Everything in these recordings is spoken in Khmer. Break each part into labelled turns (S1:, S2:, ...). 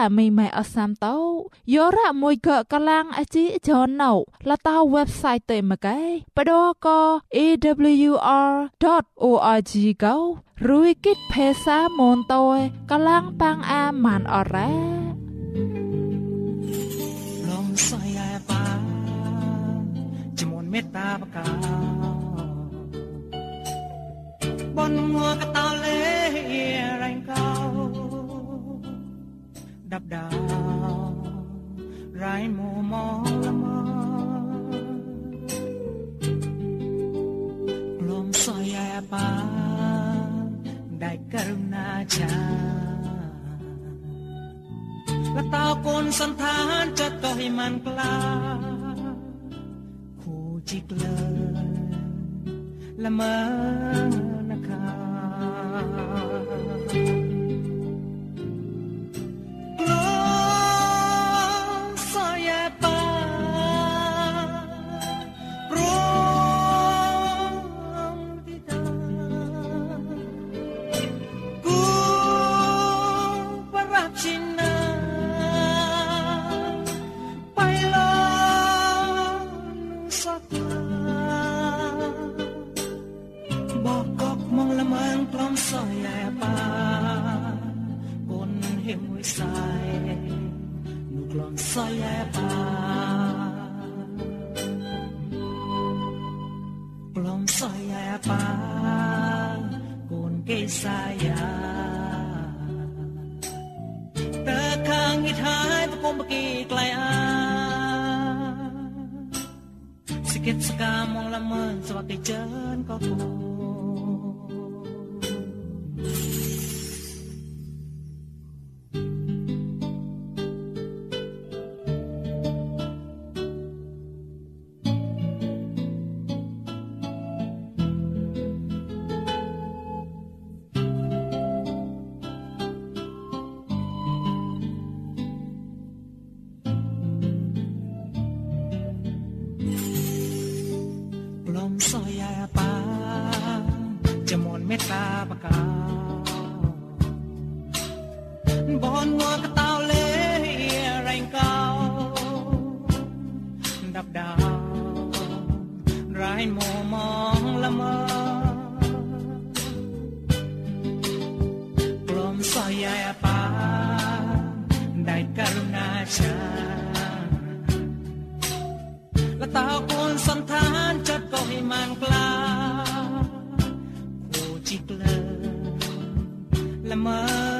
S1: តែមីម៉ែអសាមតោយោរ៉ាមួយកកឡាំងអជីចនណៅលតា website ទៅមកែបដក awr.org កោរួយគិតភាសាមនតោកឡាំងប៉ាងអាម៉ានអរ៉ា
S2: លំសយ៉ាបាចមុនមេតាបកាបនងัวកតោលេរែងកោ ดับดาวไรมัวมองละมกลมสอยแยปาได้กรุณาจาและตาคนสันทานจะต่อให้มันกล้าคู่จิกเลยละเมอนะคะ belum saya pun saya Tekang ithai tepung beki kelayan Sikit sekamong lamun sebagai jen kau បនងកតោលេរែងកោដាប់ដាវរៃមមងល្មើព្រមស
S3: យាបាได้
S2: กรุณาชาและตาคนสันทานจัดก็ให้มันกล้าผู้จิกเลิละเมอ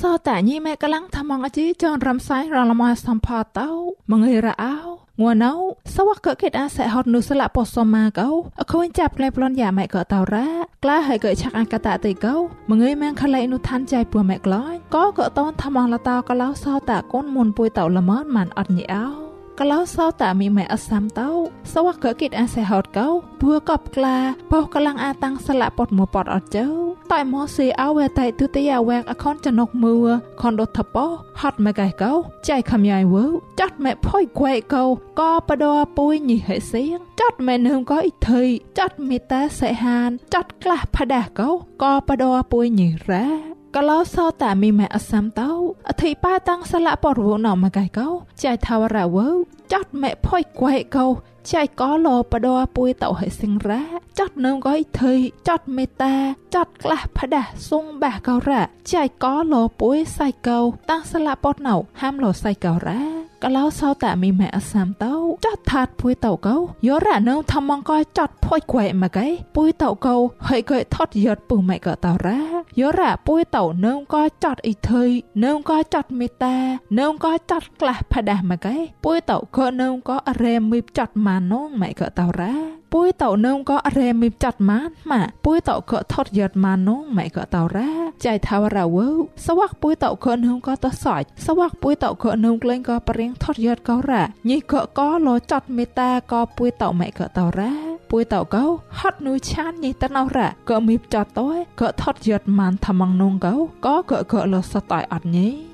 S1: សោតែញីម៉ែកលាំងថាមងអជីចនរំសាយរលមសំផតោមងើរអោងួនោសវកកេតអាសេហត់នុស្លាពសមាកោអខូនចាប់ក្លែប្លន់យ៉ាម៉ែកតោរ៉ាក្លាហើយកឆាក់អកតតៃកោមងើយម៉ែខឡៃនុឋានចៃពួម៉ែក្លាញ់ក៏កតនថាមងលតោកលោសោតាកូនមុនពួយតោល្មនម៉ានអត់ញីអោ កលោសោតាមីម៉ែអសាំតោសវកកិតអាសេហតកោបួកបក្លាបោកលាំងអាតាំងស្លាពតមួពតអត់ជើតៃម៉ូស៊ីអវតៃទុតិយាវែកអខនចនុកមួខនដុតថបោហត់ម៉ែកៃកោចៃខំយ៉ៃវើចាត់ម៉ែផុយខ្វែកោកបដរពុយញីហេសៀងចាត់ម៉ែនឹមក៏អ៊ីថៃចាត់មេតាសេហានចាត់ក្លះផដាកោកបដរពុយញីរ៉ា កលោសោតាមីម៉ែអសាំតោអធិបាតាំងស្លាពរវណមកៃកោចៃថាវរវ ចាត់ម៉ែផុយខ្វែកោចៃកោលោបដពួយតោហិសិងរ៉ាចាត់នឹមក៏អ៊ីថៃចាត់មេតាចាត់ក្លះផដាសុងបាកោរ៉ាចៃកោលោពួយសៃកោតាំងស្លាពតណៅហាមលោសៃកោរ៉ាកលោសោតាមីម៉ែអសាំតោចាត់ថាតពួយតោកោយោរ៉ានៅថមងកោចាត់ផុយខ្វែមកៃពួយតោកោហើយកោថត់យត់ពុម៉ែកោតោរ៉ាយោរ៉ាពួយតោនៅកោចាត់អ៊ីថៃនៅកោចាត់មេតានៅកោចាត់ក្លះផដាមកៃពួយតោកោនៅកោរ៉េមីបចាត់ម៉ានងម៉ែកោតោរ៉ាពួយតោនៅកោរ៉េមីបចាត់ម៉ានម៉ាពួយតោកោថត់យត់ម៉ានងម៉ែកោតោរ៉ាចៃថាវរ៉ាវើសវ័កពួយតោកោនៅកោតសាច់សវ័កពួយតោកោនៅក្លែងកោបរៀងថត់យត់កោរ៉ាញីកោកោលោចាត់មេតាកោពួយតោម៉ែកោតោរ៉ាពួយតោកោហត់នូឆានញីតណោរ៉ាកោមីបចាត់តោកោថត់យត់ម៉ានថាម៉ងនងកោកោកោកោលោសតៃអត់ញី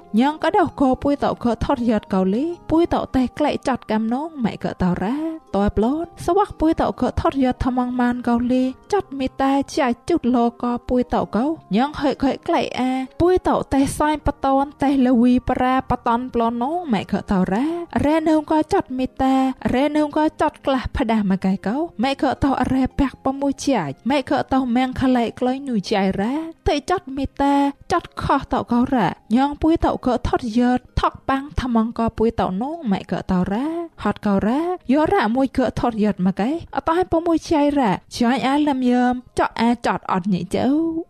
S1: ញ៉ងកដោកោពួយតោកោថត់យត់កោលីពួយតោតែក្លែកចាត់កំនងម៉ែកតោរ៉ាតើប្លូនសវ័កពួយតោកោថត់យត់ថាម៉ងម៉ានកោលីចាត់មីតែចាច់ជុតលកោពួយតោកោញ៉ងហើយកែក្លែកអាពួយតោតែសាយបតនតែលវីប្រាបតនប្លូននងម៉ែកតោរ៉ារ៉ែនៅកោចាត់មីតែរ៉ែនៅកោចាត់ក្លះផ្ដាស់មកកែកោម៉ែក៏តោរ៉ែបាក់ប្រមួយចាច់ម៉ែក៏តោមៀងខឡៃក្លែងនុយចៃរ៉ាតែចាត់មេតាចាត់ខោះតោកោរ៉ាញងពួយតោក៏ថត់យត់ថកបាំងថ្មងក៏ពួយតោនងម៉ែក៏តោរ៉ាហត់កោរ៉ាយោរ៉ាមួយក៏ថត់យត់មកឯអត់ឲ្យប្រមួយចៃរ៉ាចាញ់អាលឹមយមចក់អាចត់អត់ញីចៅ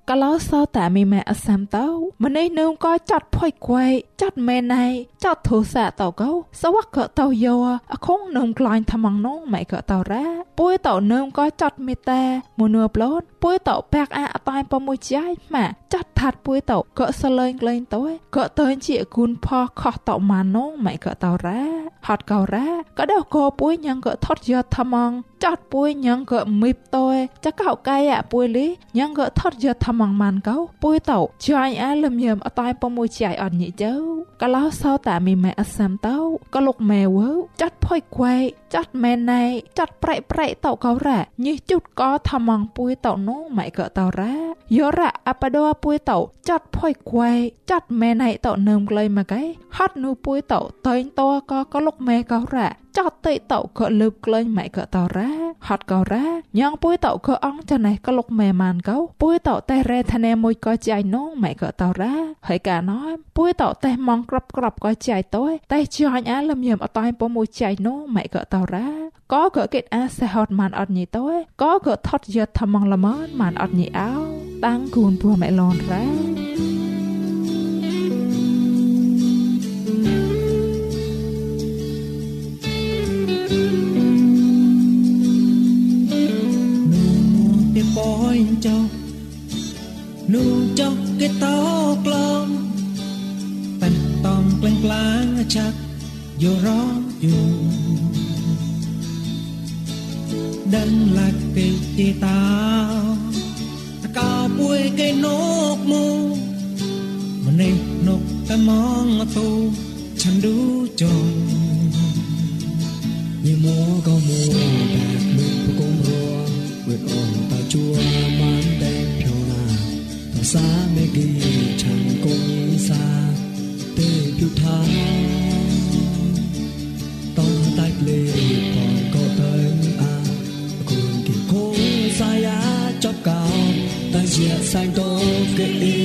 S1: កលោសោតាមីម៉ែអសាំតោម្នេះនឹងក៏ចាត់ផុយខ្វៃ ចាត់មែនណៃចាត់ធូសាតោកោសវកក៏តោយោអខងនឹងក្លាញ់ថ្មងនងម៉ែក៏តោរ៉ាពួយតោនឹមក៏ចាត់មេតាមនួប្លូនពួយតោបាក់អាអតាយប្រមួយចៃម៉ាចាត់ថាត់ពួយតោក៏សលែងក្លែងតោក៏តើជាគុណផខោះតោម៉ានងម៉ែក៏តោរ៉ាហត់កោរ៉ាក៏ដោះកោពួយញ៉ងក៏ថត់យកថ្មងចាត់ពួយញ៉ងក៏មីបតោចកោកាយអាពួយលីញ៉ងក៏ថត់យកថ្មងម៉ានកោពួយតោចាញ់អាលឹមយមអតាយប្រមួយចៃអត់ញីចៅក៏ឡោសោតាមីម៉ែអសាំតោក៏លុកម៉ែវើចាត់ផុយខ្វែចាត់មែនណៃចាត់ប្រៃប្រៃតោកោរ៉ាញិះជុតក៏ថ្មងពួយតោនងម៉ែក៏តោរ៉ាយោរ៉ាអបដោពួយតោចាត់ផុយខ្វែចាត់មែនណៃតោនឹមក្លែងមកឯហត់នូពួយតោតេងតោក៏ក៏លុកម៉ែកោរ៉ាចោតតេតោក៏លើបក្លែងម៉ែក៏តោរ៉ាហត់កោរ៉ាញ៉ងពួយតោក៏អងចណេះក៏លុកម៉ែម៉ានកោពួយតោតែរ៉េធនេមួយក៏ចៃនងម៉ែក៏តោរ៉ាហើយកាណោពួយតោតែម៉ងក្របក្របក៏ចៃតោតែចាញ់អាលឹមយមអតាយពមួយចៃនងម៉ែក៏តោរ៉ាក៏ក៏គេអាសេហត់ម៉ានអត់ញីតោក៏ក៏ថត់យត់ថ្មងល្មនម៉ានអត់ញីអោតាំងគូនពួម៉ែឡនរ៉ា
S2: tiền bói cho nu cho cái tao klom bên ក្លែងក្លាងចាក់យោរងយូ
S4: ដឹងឡាក់គេទីតាតកោពួយគេនកមូម្នេះនកតែมองទៅฉันดูจงมีมัวก็มัวแบบมือประกมรัวเวทอ่อนตาจัวมันแดงเพียวนาภาษาเมกี santo que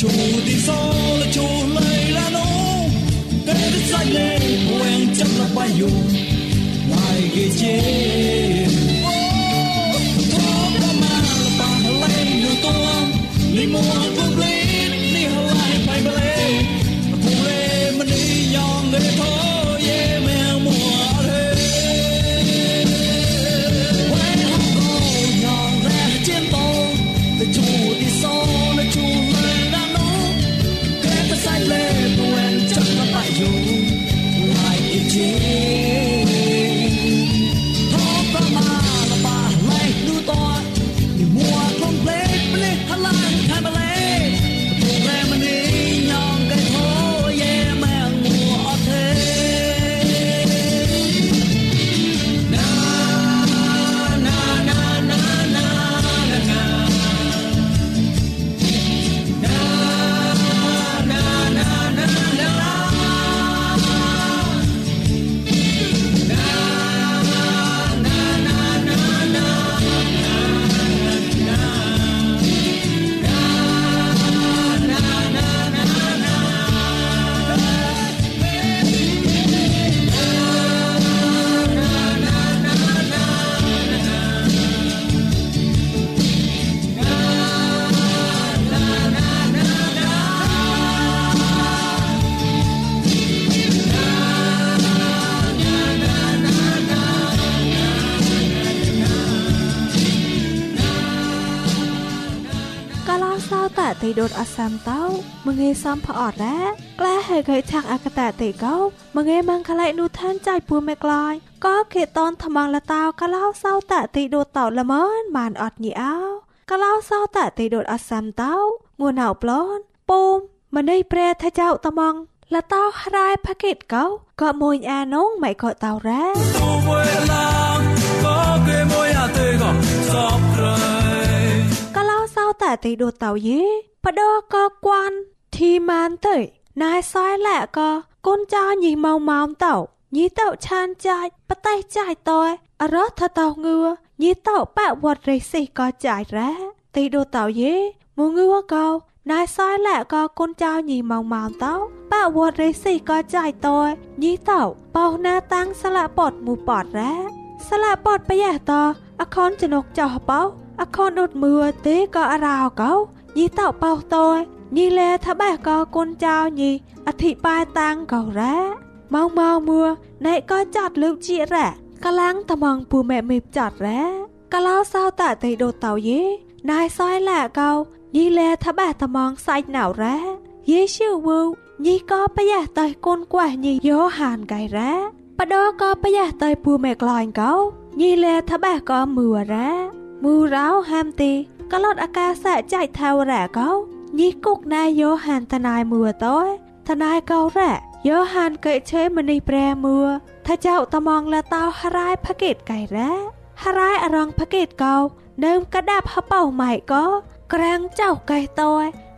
S4: ชูที่สองและชูเลยละนูแต่ที่ใจเล่นห่วงจำละไปอยู่ไม่กี่เจ็
S3: บ តអសាំតោមងេសំផអត់រ៉ាក្លាហេកេឆាក់អកតតេកោមងេម៉ងខឡៃនូឋានចៃពួមេក្លាយក៏គេតនថ្មងលតោកឡោសោតតិដូតតោល្មនបានអត់ញីអោកឡោសោតតិដូតអសាំតោងួនអោប្លន់ពុំម្នៃប្រែថាចៅត្មងលតោរ៉ែផាកេតកោក៏មួយអានងមិនក៏តោរ៉ា ឡោសោតែទីដូតតៅយេបដកគួនធីម៉ានទៅណៃសយឡាក៏កូនចៅញីម៉ៅម៉ោមតៅញីតៅឆានចាច់បតេចាច់តើអរថតៅងឿញីតៅបវត្តរិសិក៏ចាច់រ៉ាទីដូតតៅយេមងឿក៏ណៃសយឡាក៏កូនចៅញីម៉ៅម៉ោមតៅបវត្តរិសិក៏ចាច់តើញីតៅបោណាតាំងស្លាពតមូពតរ៉ាស្លាពតប្រយះតអខនចនុកចោះបោ អខនដុតមើទេក៏អរោកោញីតោបោតយញីលែថាបេះក៏គុនចៅញីអធិបាយតាំងក៏រ៉ាម៉ងម៉ងមួណែក៏ចាត់លើកជារ៉ាកលាំងតំងពូម៉ែមេចាត់រ៉ាកឡោសោតតៃដូតតោយេណៃសយឡាកោញីលែថាបេះតំងសាច់ណៅរ៉ាយេឈូវូញីក៏ប្រយះតៃគុនကွះញីយោហានកៃរ៉ាបដក៏ប្រយះតៃពូម៉ែក្លាញ់កោញីលែថាបេះក៏មួរ៉ា មូរោហាមទីកលត់អាកាសចៃថាវរៈកោញីគុកណាយោហានតណៃមួតោតណៃកោរៈយោហានកេឆេមនីប្រែមួថាចៅតមងលតោហរ៉ៃផកេតកៃរ៉ាហរ៉ៃអរងផកេតកោដើមកដាប់ហបោម៉ៃកោក្រាំងចៅកៃតោ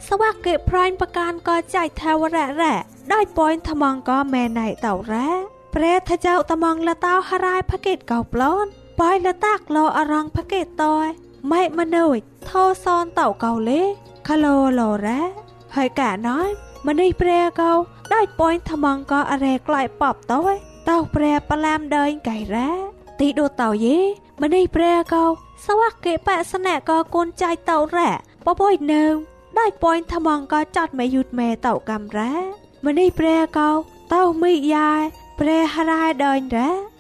S3: សវកេប្រាញ់បកានក៏ចៃថាវរៈរ៉ាដោយប៉យថ្មងក៏មែណៃតោរ៉ាប្រែថាចៅតមងលតោហរ៉ៃផកេតកោប្លន់បាយលតាក់លោអរងផកេតតយម៉ៃម៉នុយថោសនតៅកៅលេខឡូឡរ៉ាហើយកាណយម្នេះប្រែកៅដាច់ប៉យថ្មងក៏អរែក្លាយប៉បតយតៅប្រែប្លាមដើញកៃរ៉ាទីដូតៅយេម្នេះប្រែកៅសវកេបសនៈក៏កូនចៃតៅរ៉ាបបយនៅដាច់ប៉យថ្មងក៏ចាត់មេយុតមេតៅកំរ៉ាម្នេះប្រែកៅតៅមីយ៉ាយប្រែហរ៉ាយដើញរ៉ា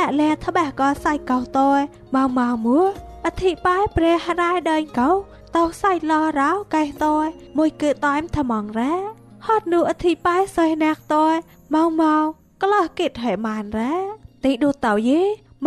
S3: ละแลทะแบกก็ใส่เกาตอยมามามัวอธิบายเปรหรายเดินเกาเตาใส่ลอร้าวไก่ตอยมวยเกิดตอยมทมองแร้ฮอดนูอธิบายใส่นักตอยเมาเมาก็ลอกิดให้มานแร้ติดูเต่าเย่เม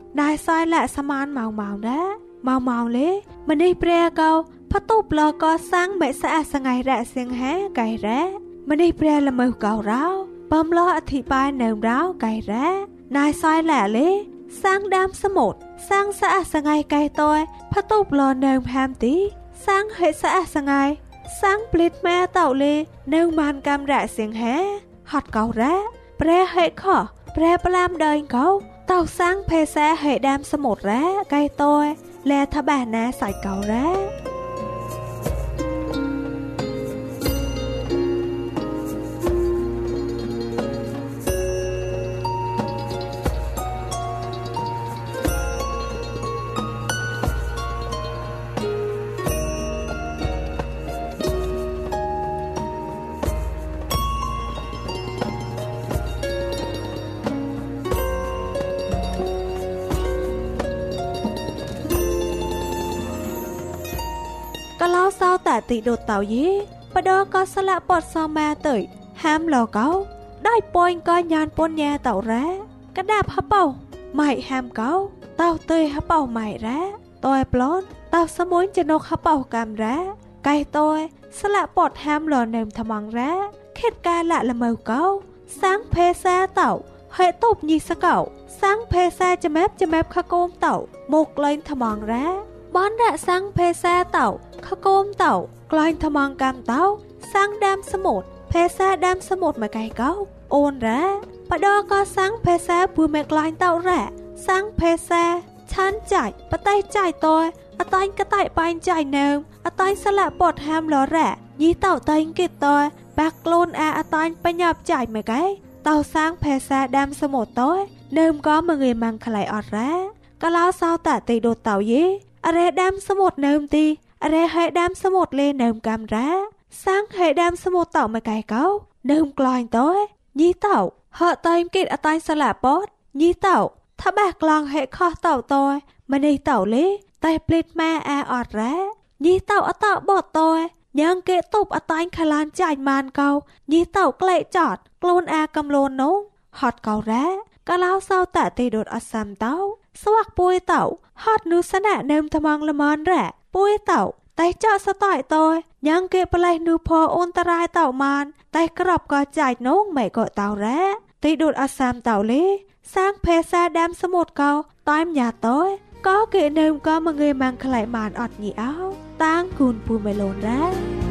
S3: ได้ซอยละสมานเมาเมาแด้เมาเมาเลยมันได้เปรียเกาพะตูปลอก็สร้างใบสะอาดสงายระเสียงแฮไก่แร้มันได้เปรียละเมอเการ้าวปอมลออธิบายแนวร้าวไก่แร้นายซอยแหละเลยสร้างดามสมุดสร้างสะอาดสงายไก่ตอยพะตูปลอแนวแพมตีสร้างเหตสะอาดสงายสร้างปลิดแม่เต่าเลยแนวมันกำระเสียงแฮฮอดเการ้แปรเหตข้อแปรปลามเดินเขา ต้าสร้างเพแซให้ดามสมุดแร้ไกลตัวแลทะบานะใส่เก่าแร้ ยีបដក៏ស្លាក់ពតសមាទៅហាមលកោដោយពួយក៏ញានពនញ៉ាតោរ៉ាកដាប់ហបោម៉ៃហាមកោតោទៅហបោម៉ៃរ៉ាតើប្លន់តោសមួយចំណុកហបោកាមរ៉ាកៃតើស្លាក់ពតហាមលនឹមថ្មងរ៉ាខេតកាលាក់ល្មើកោសាំងភេសាតោហេតុបញីសកោសាំងភេសាចមែបចមែបខកូមតោមកលែងថ្មងរ៉ា បនរៈសាំងភេសាតោខកូមតោក្លែងថ្មងកម្មតោសាំងដាមសមុទ្រភេសាដាមសមុទ្រមកកៃកោអូនរ៉ាបដក៏សាំងភេសាពូមេក្លែងតោរ៉ាសាំងភេសាឆានចាច់បតៃចាច់តោអតាញ់កតៃបាញ់ចាច់នៅអតាញ់ស្លាក់ពតហាមលរ៉ាញីតោតៃគិតតោបាក់ខ្លួនអាអតាញ់បញ្ញាប់ចាច់មកកែតោសាំងភេសាដាមសមុទ្រតោនៅមក៏មងេម៉ាំងខ្លៃអត់រ៉ាកឡោសោតតេដូតតោយេអ រេដាមសមុទ្រនៅមទីអរេហេដាមសមុទ្រលេនៅមកំរ៉ាសាំងហេដាមសមុទ្រតោមកកែកោនៅមក្លាញ់តោញីតោហតៃគិតអតាញ់ស្លាក់ពតញីតោថាបះក្លងហេខោះតោតោម្នេះតោលេតែភ្លេតម៉ែអាអត់រ៉ាញីតោអតោបតតោញ៉ាងគេតុបអតាញ់ខឡានចាច់ម៉ានកោញីតោក្លែកចតខ្លួនអាកំលូននោះហត់កោរ៉ាកាឡោសោតតេដុតអសាំតោ ស្វាក់ពួយតោហត់នុសណៈនឹមថ្មងល្មនរ៉ាពួយតោតែចោសតៃតោញ៉ាងគេប្លេះនុផអូនតរ៉ៃតោម៉ានតែក្របក៏ចាច់នោះមិនក៏តោរ៉ាតេដុតអសាំតោលេសាងភេសាដាមសមុទ្រកោតាំញ៉ាតោក៏គេនឹមក៏មកងើម៉ាំងខ្លៃម៉ានអត់ញីអោតាងគូនពូមេឡូនរ៉ា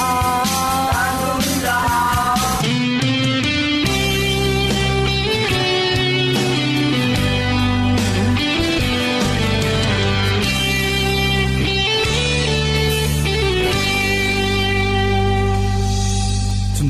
S4: ូ